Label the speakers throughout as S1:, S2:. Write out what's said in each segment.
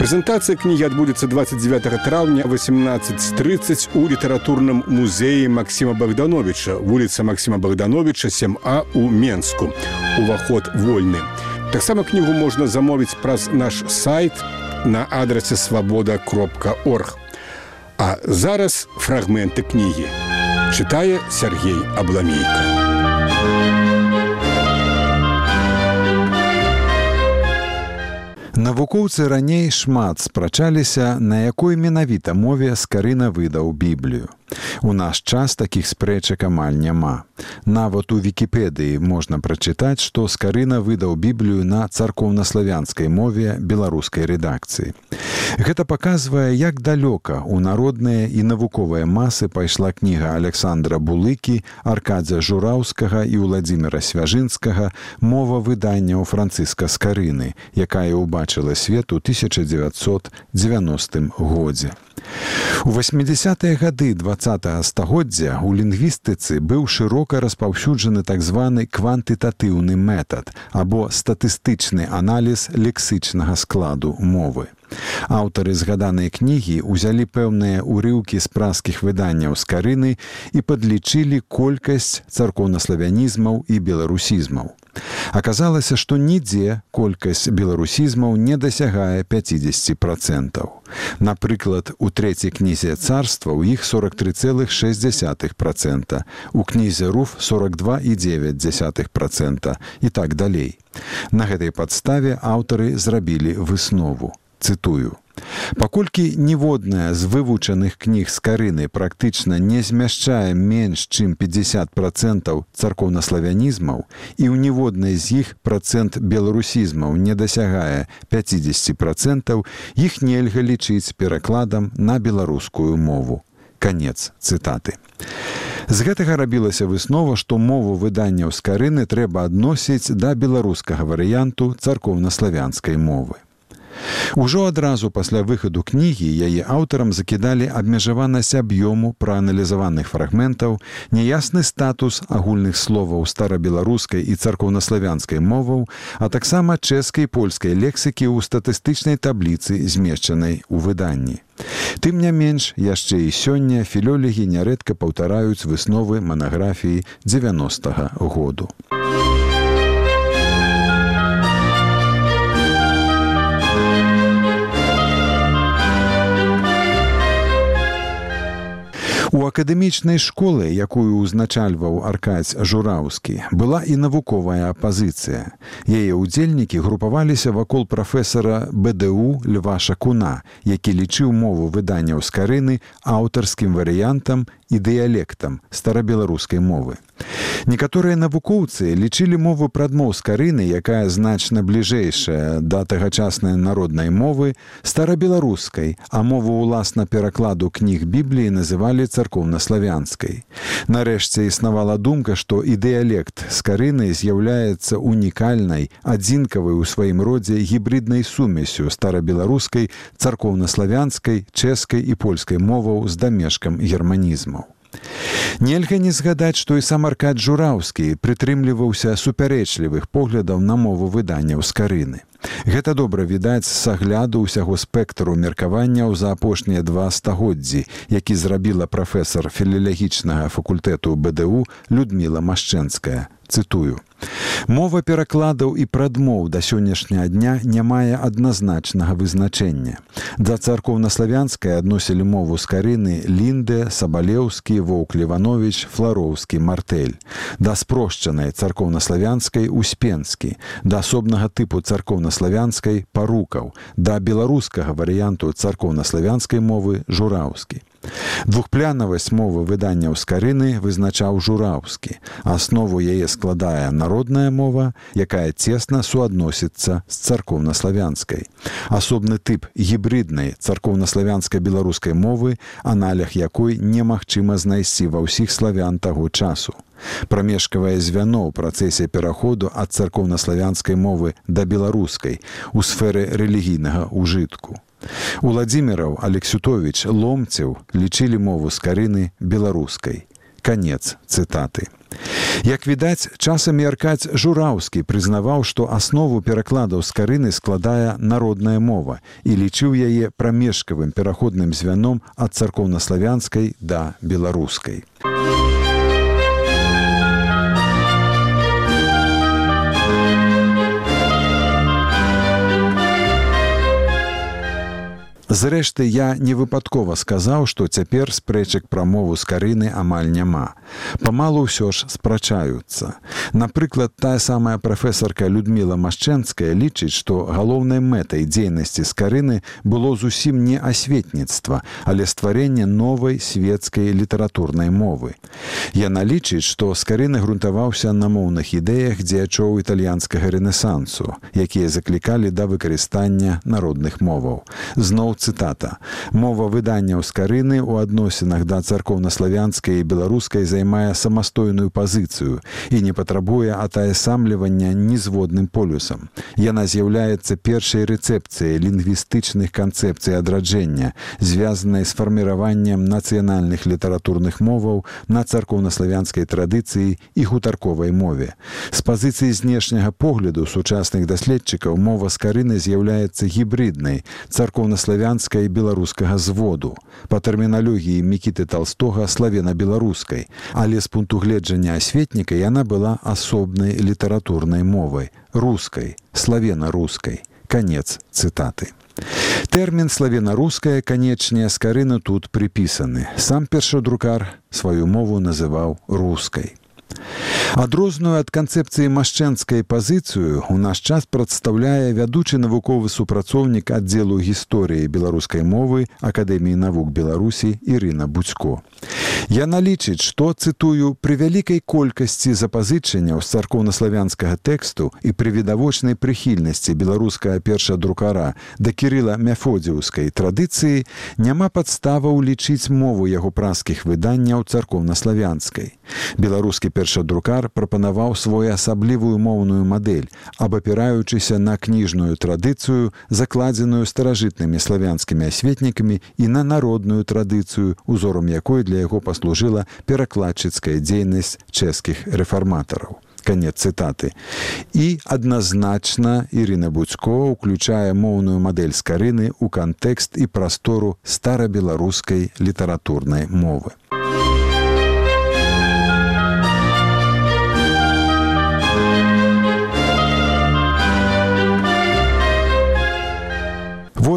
S1: Прэзентацыя кнігі адбудзецца 29 траўня 1830 у літаратурным музеі Масіма Богдановича, вуліца Масіма Богдановича 7А у Менску. Уваход вольны. Таксама кнігу можна замовіць праз наш сайт на адрасе свабода кропка орг. А зараз фрагменты кнігі. Чытае Сергей Абламейка.
S2: Навукоўцы раней шмат спрачаліся, на якой менавіта мове скарына выдаў біблію. У наш час такіх спрэчак амаль няма. Нават у вікіпедыі можна прачытаць, што скарына выдаў біблію на царкоўнаславянскай мове беларускай рэдакцыі. Гэта паказвае, як далёка у народныя і навуковыя масы пайшла кніга Александра Булыкі, Аркадзя Жураўскага і Владзіміра Свяжынскага мова выдання ў францыска скарыны, якая ўбачыла свет у 1990 годзе. У 80-е гады два стагоддзя у лінгвістыцы быў шырока распаўсюджаны так званы квантытатыўны метад або статыстычны аналіз лексычнага складу мовы. Аўтары згаданай кнігі ўзялі пэўныя ўрыўкі з праскіх выданняў з карыны і падлічылі колькасць царкоўнаславянізмаў і беларусізмаў. Аказалася, што нідзе колькасць беларусізмаў не дасягае 50 процентаў. Напрыклад, у трэцяй кнізе царства ў іх 43,6 процента, у кнізе руф 42,9 процента і так далей. На гэтай падставе аўтары зрабілі выснову цытую паколькі ніводная з вывучаных кніг з карыны практычна не змяшчае менш чым 50 процентаў царкоўнаславянізмаў і ў ніводнай з іх процент беларусізмаў не дасягае 50 процентаў іх нельга лічыць перакладам на беларускую мову. Конец цытаты. З гэтага рабілася выснова што мову выданняў з карыны трэба адносіць да беларускага варыянту царкоўнаславянскай мовы Ужо адразу пасля выхаду кнігі яе аўтарам закідалі абмежаванасць аб'ёму прааналізаваных фрагментаў, няясны статус агульных словаў старабеларускай і царкоўнаславянскай моваў, а таксама чэшскай польскай лексікі ў статыстычнай табліцы змешчанай у выданні. Тым не менш, яшчэ і сёння філёлегі нярэдка паўтараюць высновы манаграфіі 90 -го году. У акадэмічнай школы, якую ўзначальваў аркаць жураўскі, была і навуковая апазіцыя. Яе ўдзельнікі групаваліся вакол прафесара БДУ Льва Шакуна, які лічыў мову выданняў з карыны аўтарскім варыянтам і дыялектам старабеларускай мовы. Некаторыя навукоўцы лічылі мову прадмоў з карыны, якая значна бліжэйшая да тагачаснай народнай мовы старабеларускай, а мову ўласна перакладу кніг бібліі называлі царкоўнаславянскай. Нарэшце існавала думка, што і дыялект з карынай з'яўляецца унікальнай, адзінкавай у сваім родзе гібриднай сумесю старабеларускай, царкоўнаславянскай, чэшскай і польскай моваў з дамешкам германізмаў. Нельга не згадаць, што і сам аркад жураўскі прытрымліваўся супярэчлівых поглядаў на мову выданняў з карыны. Гэта добра відаць з агляду ўсяго спектру меркаванняў за апошнія два стагоддзі, які зрабіла прафесор філілагічнага факультэту БДУ Людміла Машчэнская. Цытую. Мова перакладаў і прадмоў да сённяшняга дня не мае адназначнага вызначэння. Да царкоўнаславянскай адносілі мову з карыны лінды сабалеўскі воўк леванович флароўскі мартэль да спрошчанай царкоўнаславянскай успенскі да асобнага тыпу царкоўнаславянскай парукаў. Да беларускага варыянту царкоўнаславянскай мовы жураўскі Двухплянавасць мовы выданняў з карыны вызначаў жураўскі. Аснову яе складае народная мова, якая цесна суадносіцца з царкоўнаславянскай. Асобны тып гібриднай царкоўнаславянскай беларускай мовы, аналях якой немагчыма знайсці ва ўсіх славян таго часу. Прамежкавае звяно ў працэсе пераходу ад царкоўнаславянскай мовы да беларускай у сферы рэлігійнага ўжытку. Уладзіміраў Алексютович ломцеў лічылі мову з карыны беларускай. Канец цытаты. Як відаць, часамі аркаць жураўскі прызнаваў, што аснову перакладаў з карыны складае народная мова і лічыў яе прамежкавым пераходным звяном ад царкоўнаславянскай да беларускай. Зрэшты, я не выпадкова сказаў, што цяпер спрэчак пра мову з карыны амаль няма. Памалу ўсё ж спрачаюцца. Напрыклад, тая самая прафесарка Людміла Машчэнская лічыць, што галоўнай мэтай дзейнасці з карыны было зусім не асветніцтва, але стварэнне новай светскай літаратурнай мовы. Яна лічыць, што з карыны грунтаваўся на моўных ідэях дзеячоў італьянскага рэнесансу, якія заклікалі да выкарыстання народных моваў. Зноў цытата. Мова выданняў з карыны ў адносінах да царкоўнаславянскай і беларускай займае самастойную пазіцыю і не патрабуе атаясамлівання нізводным полюсам. Яна з'яўляецца першай рэцэпцыяй лінгвістычных канцэпцый адраджэння звязанай з фарміраваннем нацыянальных літаратурных моваў на царкоўнаславянскай традыцыі і гутарковай мове. З пазіцыі знешняга погляду сучасных даследчыкаў мова з карыны з'яўляецца гібриднай царкоўнаславянскай славянская і беларускага зводу. Па тэрміналогіі мікіты толстога славена-беларускай але з пункту гледжання асветніка яна была асобнай літаратурнай мовай рускай славена-рускай. Конец цытаты. Тэрмін славена-руская канечне з карыны тут прыпісаны. Сам першадрукар сваю мову называў рускай Адрозную ад канцэпцыі машчэнскай пазіцыю у наш час прадстаўляе вядучы навуковы супрацоўнік аддзелу гісторыі беларускай мовы акадэміі навук беларусі Ірына Буцько. Яна лічыць, што цытую пры вялікай колькасці запазычанняў з царкоўнаславянскага тэксту і пры відавочнай прыхільнасці беларускага першадрукара да кірыла мяфодзіўскай традыцыі няма падставаў лічыць мову яго праскіх выданняў царкоўнаславянскай. Беларускі першадрукар прапанаваў своеасаблівую моўную мадэль, абапіраючыся на кніжную традыцыю, закладзеную старажытнымі славянскімі асветнікамі і на народную традыцыю, узорам якой для яго паслужыла перакладчыцкая дзейнасць чэшскіх рэфарматараў конец цытаты і адназначна Ірына Буцько уключае моўную мадэль з карыны ў кантэкст і прастору старабеларускай літаратурнай мовы.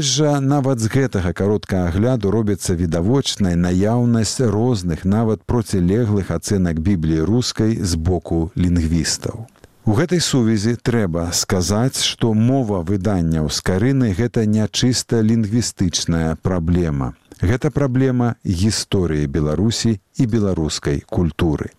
S2: Вось жа нават з гэтага кароткага агляду робіцца відавочнай наяўнасць розных нават процілеглых ацэнак бібліі рускай з боку лінгвістаў. У гэтай сувязі трэба сказаць, што мова выданняў з карыны гэта не чыста лінгвістычная праблема. Гэта праблема гісторыі Беларусі і беларускай культуры.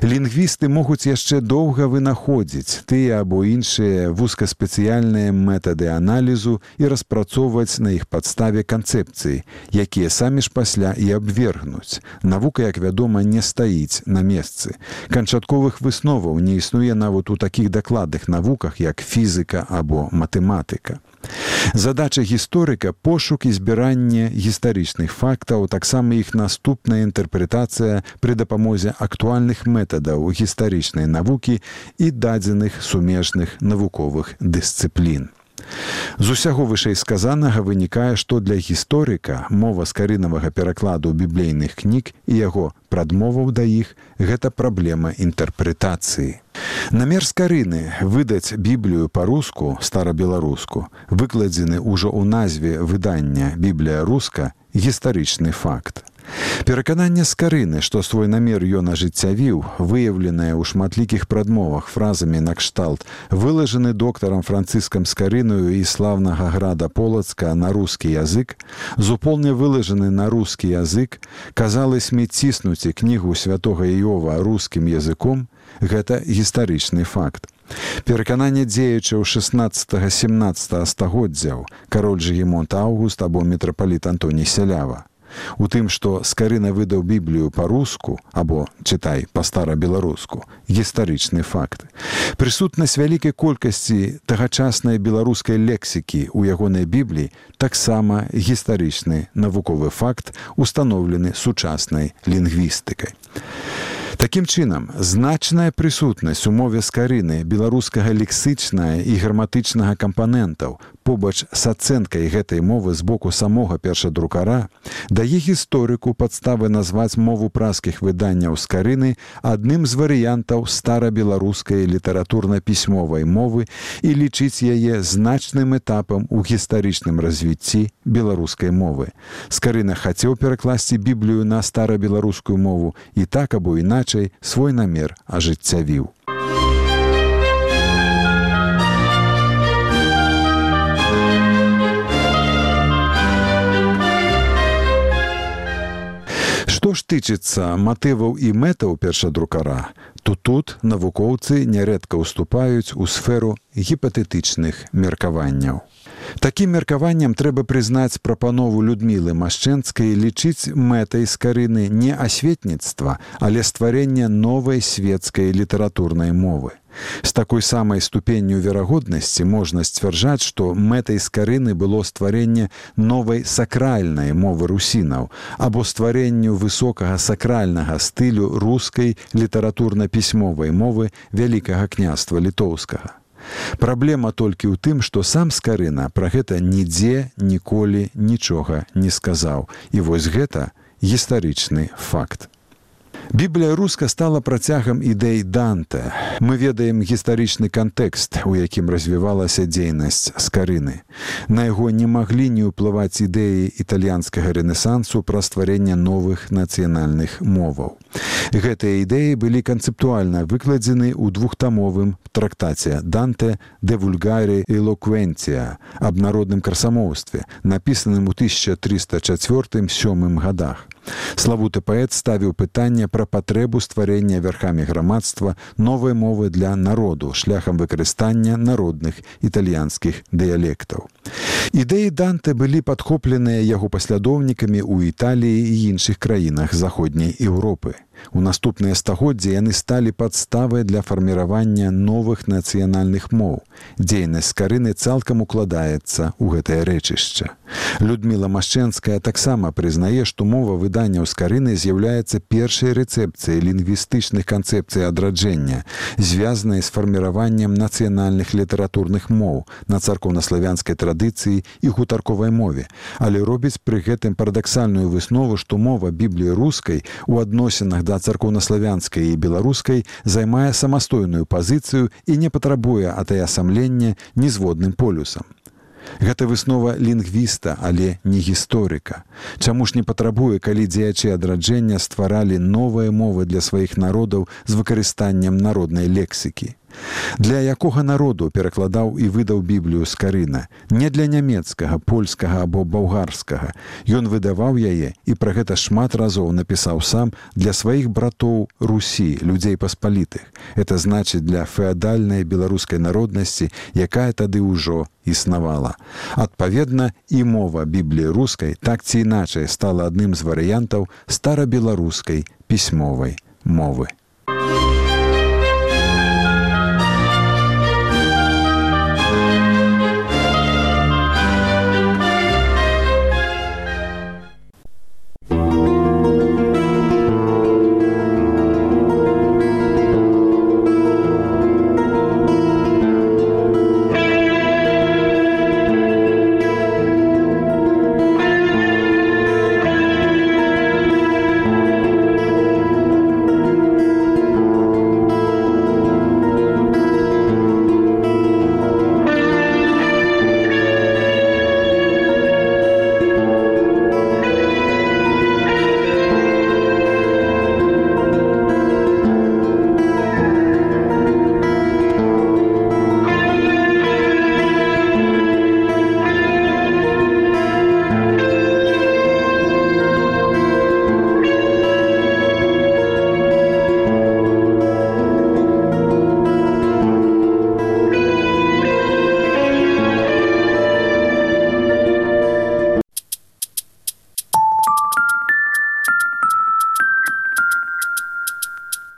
S2: Лінгвісты могуць яшчэ доўга вынаходзіць тыя або іншыя вузкаспецыяльныя метады аналізу і распрацоўваць на іх падставе канцэпцыі, якія самі ж пасля і абвергнуць. Навука, як вядома, не стаіць на месцы. Канчатковых высноваў не існуе нават у такіх дакладных навуках, як фізыка або матэматыка. Задача гісторыка пошук і збіранне гістарычных фактаў, таксама іх наступная інтэрпрэтацыя пры дапамозе актуальных метадаў гістарычнай навукі і дадзеных сумежных навуковых дысцыплін. З усяго вышэй сказанага вынікае, што для гісторыка мова скарынавага перакладу біблейных кніг і яго прадмоваў да іх гэта праблема інтэрпрэтацыі. Намер скарыны выдаць біблію па-руску старабеларуску, выкладзены ўжо ў назве выдання біблія руска гістарычны факт. Перакананне скарыны, што свой намер ён ажыццявіў, выяўленае ў шматлікіх прадмовах фразамі накшталт, вылажаны доктарам францыскам скарыную і славнага града полацка на рускі язык, зуполне вылажаны на рускі язык, казалось мне ціснуць кнігу святого Іова рускім языком, гэта гістарычны факт. Перакананне дзеючаў 16-17 стагоддзяў кароль Жгемонт Аўгуст або мітрапаліт Антоній сялява. У тым, што скарына выдаў біблію па-руску або чытай па-стара-беларуску, гістарычны факт. Прысутнасць вялікай колькасці тагачаснай беларускай лексікі ў ягонай бібліі таксама гістарычны навуковы факт, установлены сучаснай лінгвістыкай. Такім чынам, значная прысутнасць у мове скарыны беларускага лексычная і граматычнага кампанентаў побач з ацэнкай гэтай мовы з боку самога першадрукара дае гісторыку падставы назваць мову праскіх выданняў скарыны адным з варыянтаў стара-беларускай літаратурна-пісьмовай мовы і лічыць яе значным этапам у гістарычным развіцці беларускай мовы. Скарына хацеў перакласці біблію на стара-беларускую мову і так або іначай свой намер ажыццявіў. Што ж тычыцца матываў і мэтаў першадрукара, то тут навукоўцы нярэдка ўступаюць у сферу гіпатэтычных меркаванняў. Такім меркаваннем трэба прызнаць прапанову людмілы Машчэнскай лічыць мэтай скарыны не асветніцтва, але стварэнне новай светскай літаратурнай мовы. З такой самай ступенню верагоднасці можна сцвярджаць, што мэтай скарыны было стварэнне новай сакральнай мовы русінаў або стварэнню высокага сакральнага стылю рускай літаратурна-пісьмовай мовы вялікага княства літоўскага. Праблема толькі ў тым, што сам скарына пра гэта нідзе ніколі нічога не сказаў. І вось гэта гістарычны факт. Біблія руска стала працягам ідэй Данте. Мы ведаем гістарычны кантэкст, у якім развівалася дзейнасць скарыны. На яго не маглі не ўплываць ідэі італьянскага рэнесансу пра стварэнне новых нацыянальных моваў. Гэтыя ідэі былі канцэптуальна выкладзены ў двухтамовым трактаце Данте де вульгары элоквенція аб народным красамоўстве, напісаным у 1304 сёмым годах. Славуты паэт ставіў пытанне пра патрэбу стварэння верхамі грамадства новай мовы для народу шляхам выкарыстання народных італьянскіх дыялектаў. Ідэі Данте былі падхопленыя яго паслядоўнікамі ў Італіі і іншых краінах заходняй Еўропы. У наступныя стагоддзі яны сталі падставай для фарміравання новых нацыянальных моў. Дзейнасць скарыны цалкам укладаецца ў гэтае рэчышча. Людміла Машчэнская таксама прызнае, што мова выданняў скарыны з'яўляецца першай рэцэпцыяй лінгвістычных канцэпцый адраджэння, звязанай з фарміраваннем нацыянальных літаратурных моў на царкоўнаславянскай традыцыі і гутарковай мове, але робіць пры гэтым парадаксальную выснову, што мова бібліі рускай у адносінах да царкоўнаславянскай і беларускай займае самастойную пазіцыю і не патрабуе атаясамлення нізводным полюсам. Гэта выснова лінгвіста, але не гісторыка. Чаму ж не патрабуе, калі дзеячы адраджэння стваралі новыя мовы для сваіх народаў з выкарыстаннем народнай лексікі. Для якога народу перакладаў і выдаў біблію з карына, не для нямецкага, польскага або балгарскага. Ён выдаваў яе і пра гэта шмат разоў напісаў сам для сваіх братоў Русі, людзей паспалітых. Это значыць для феадальнай беларускай народнасці, якая тады ўжо існавала. Адпаведна, і мова бібліі рускай так ці іначай стала адным з варыянтаў старабеларускай пісьмовай мовы.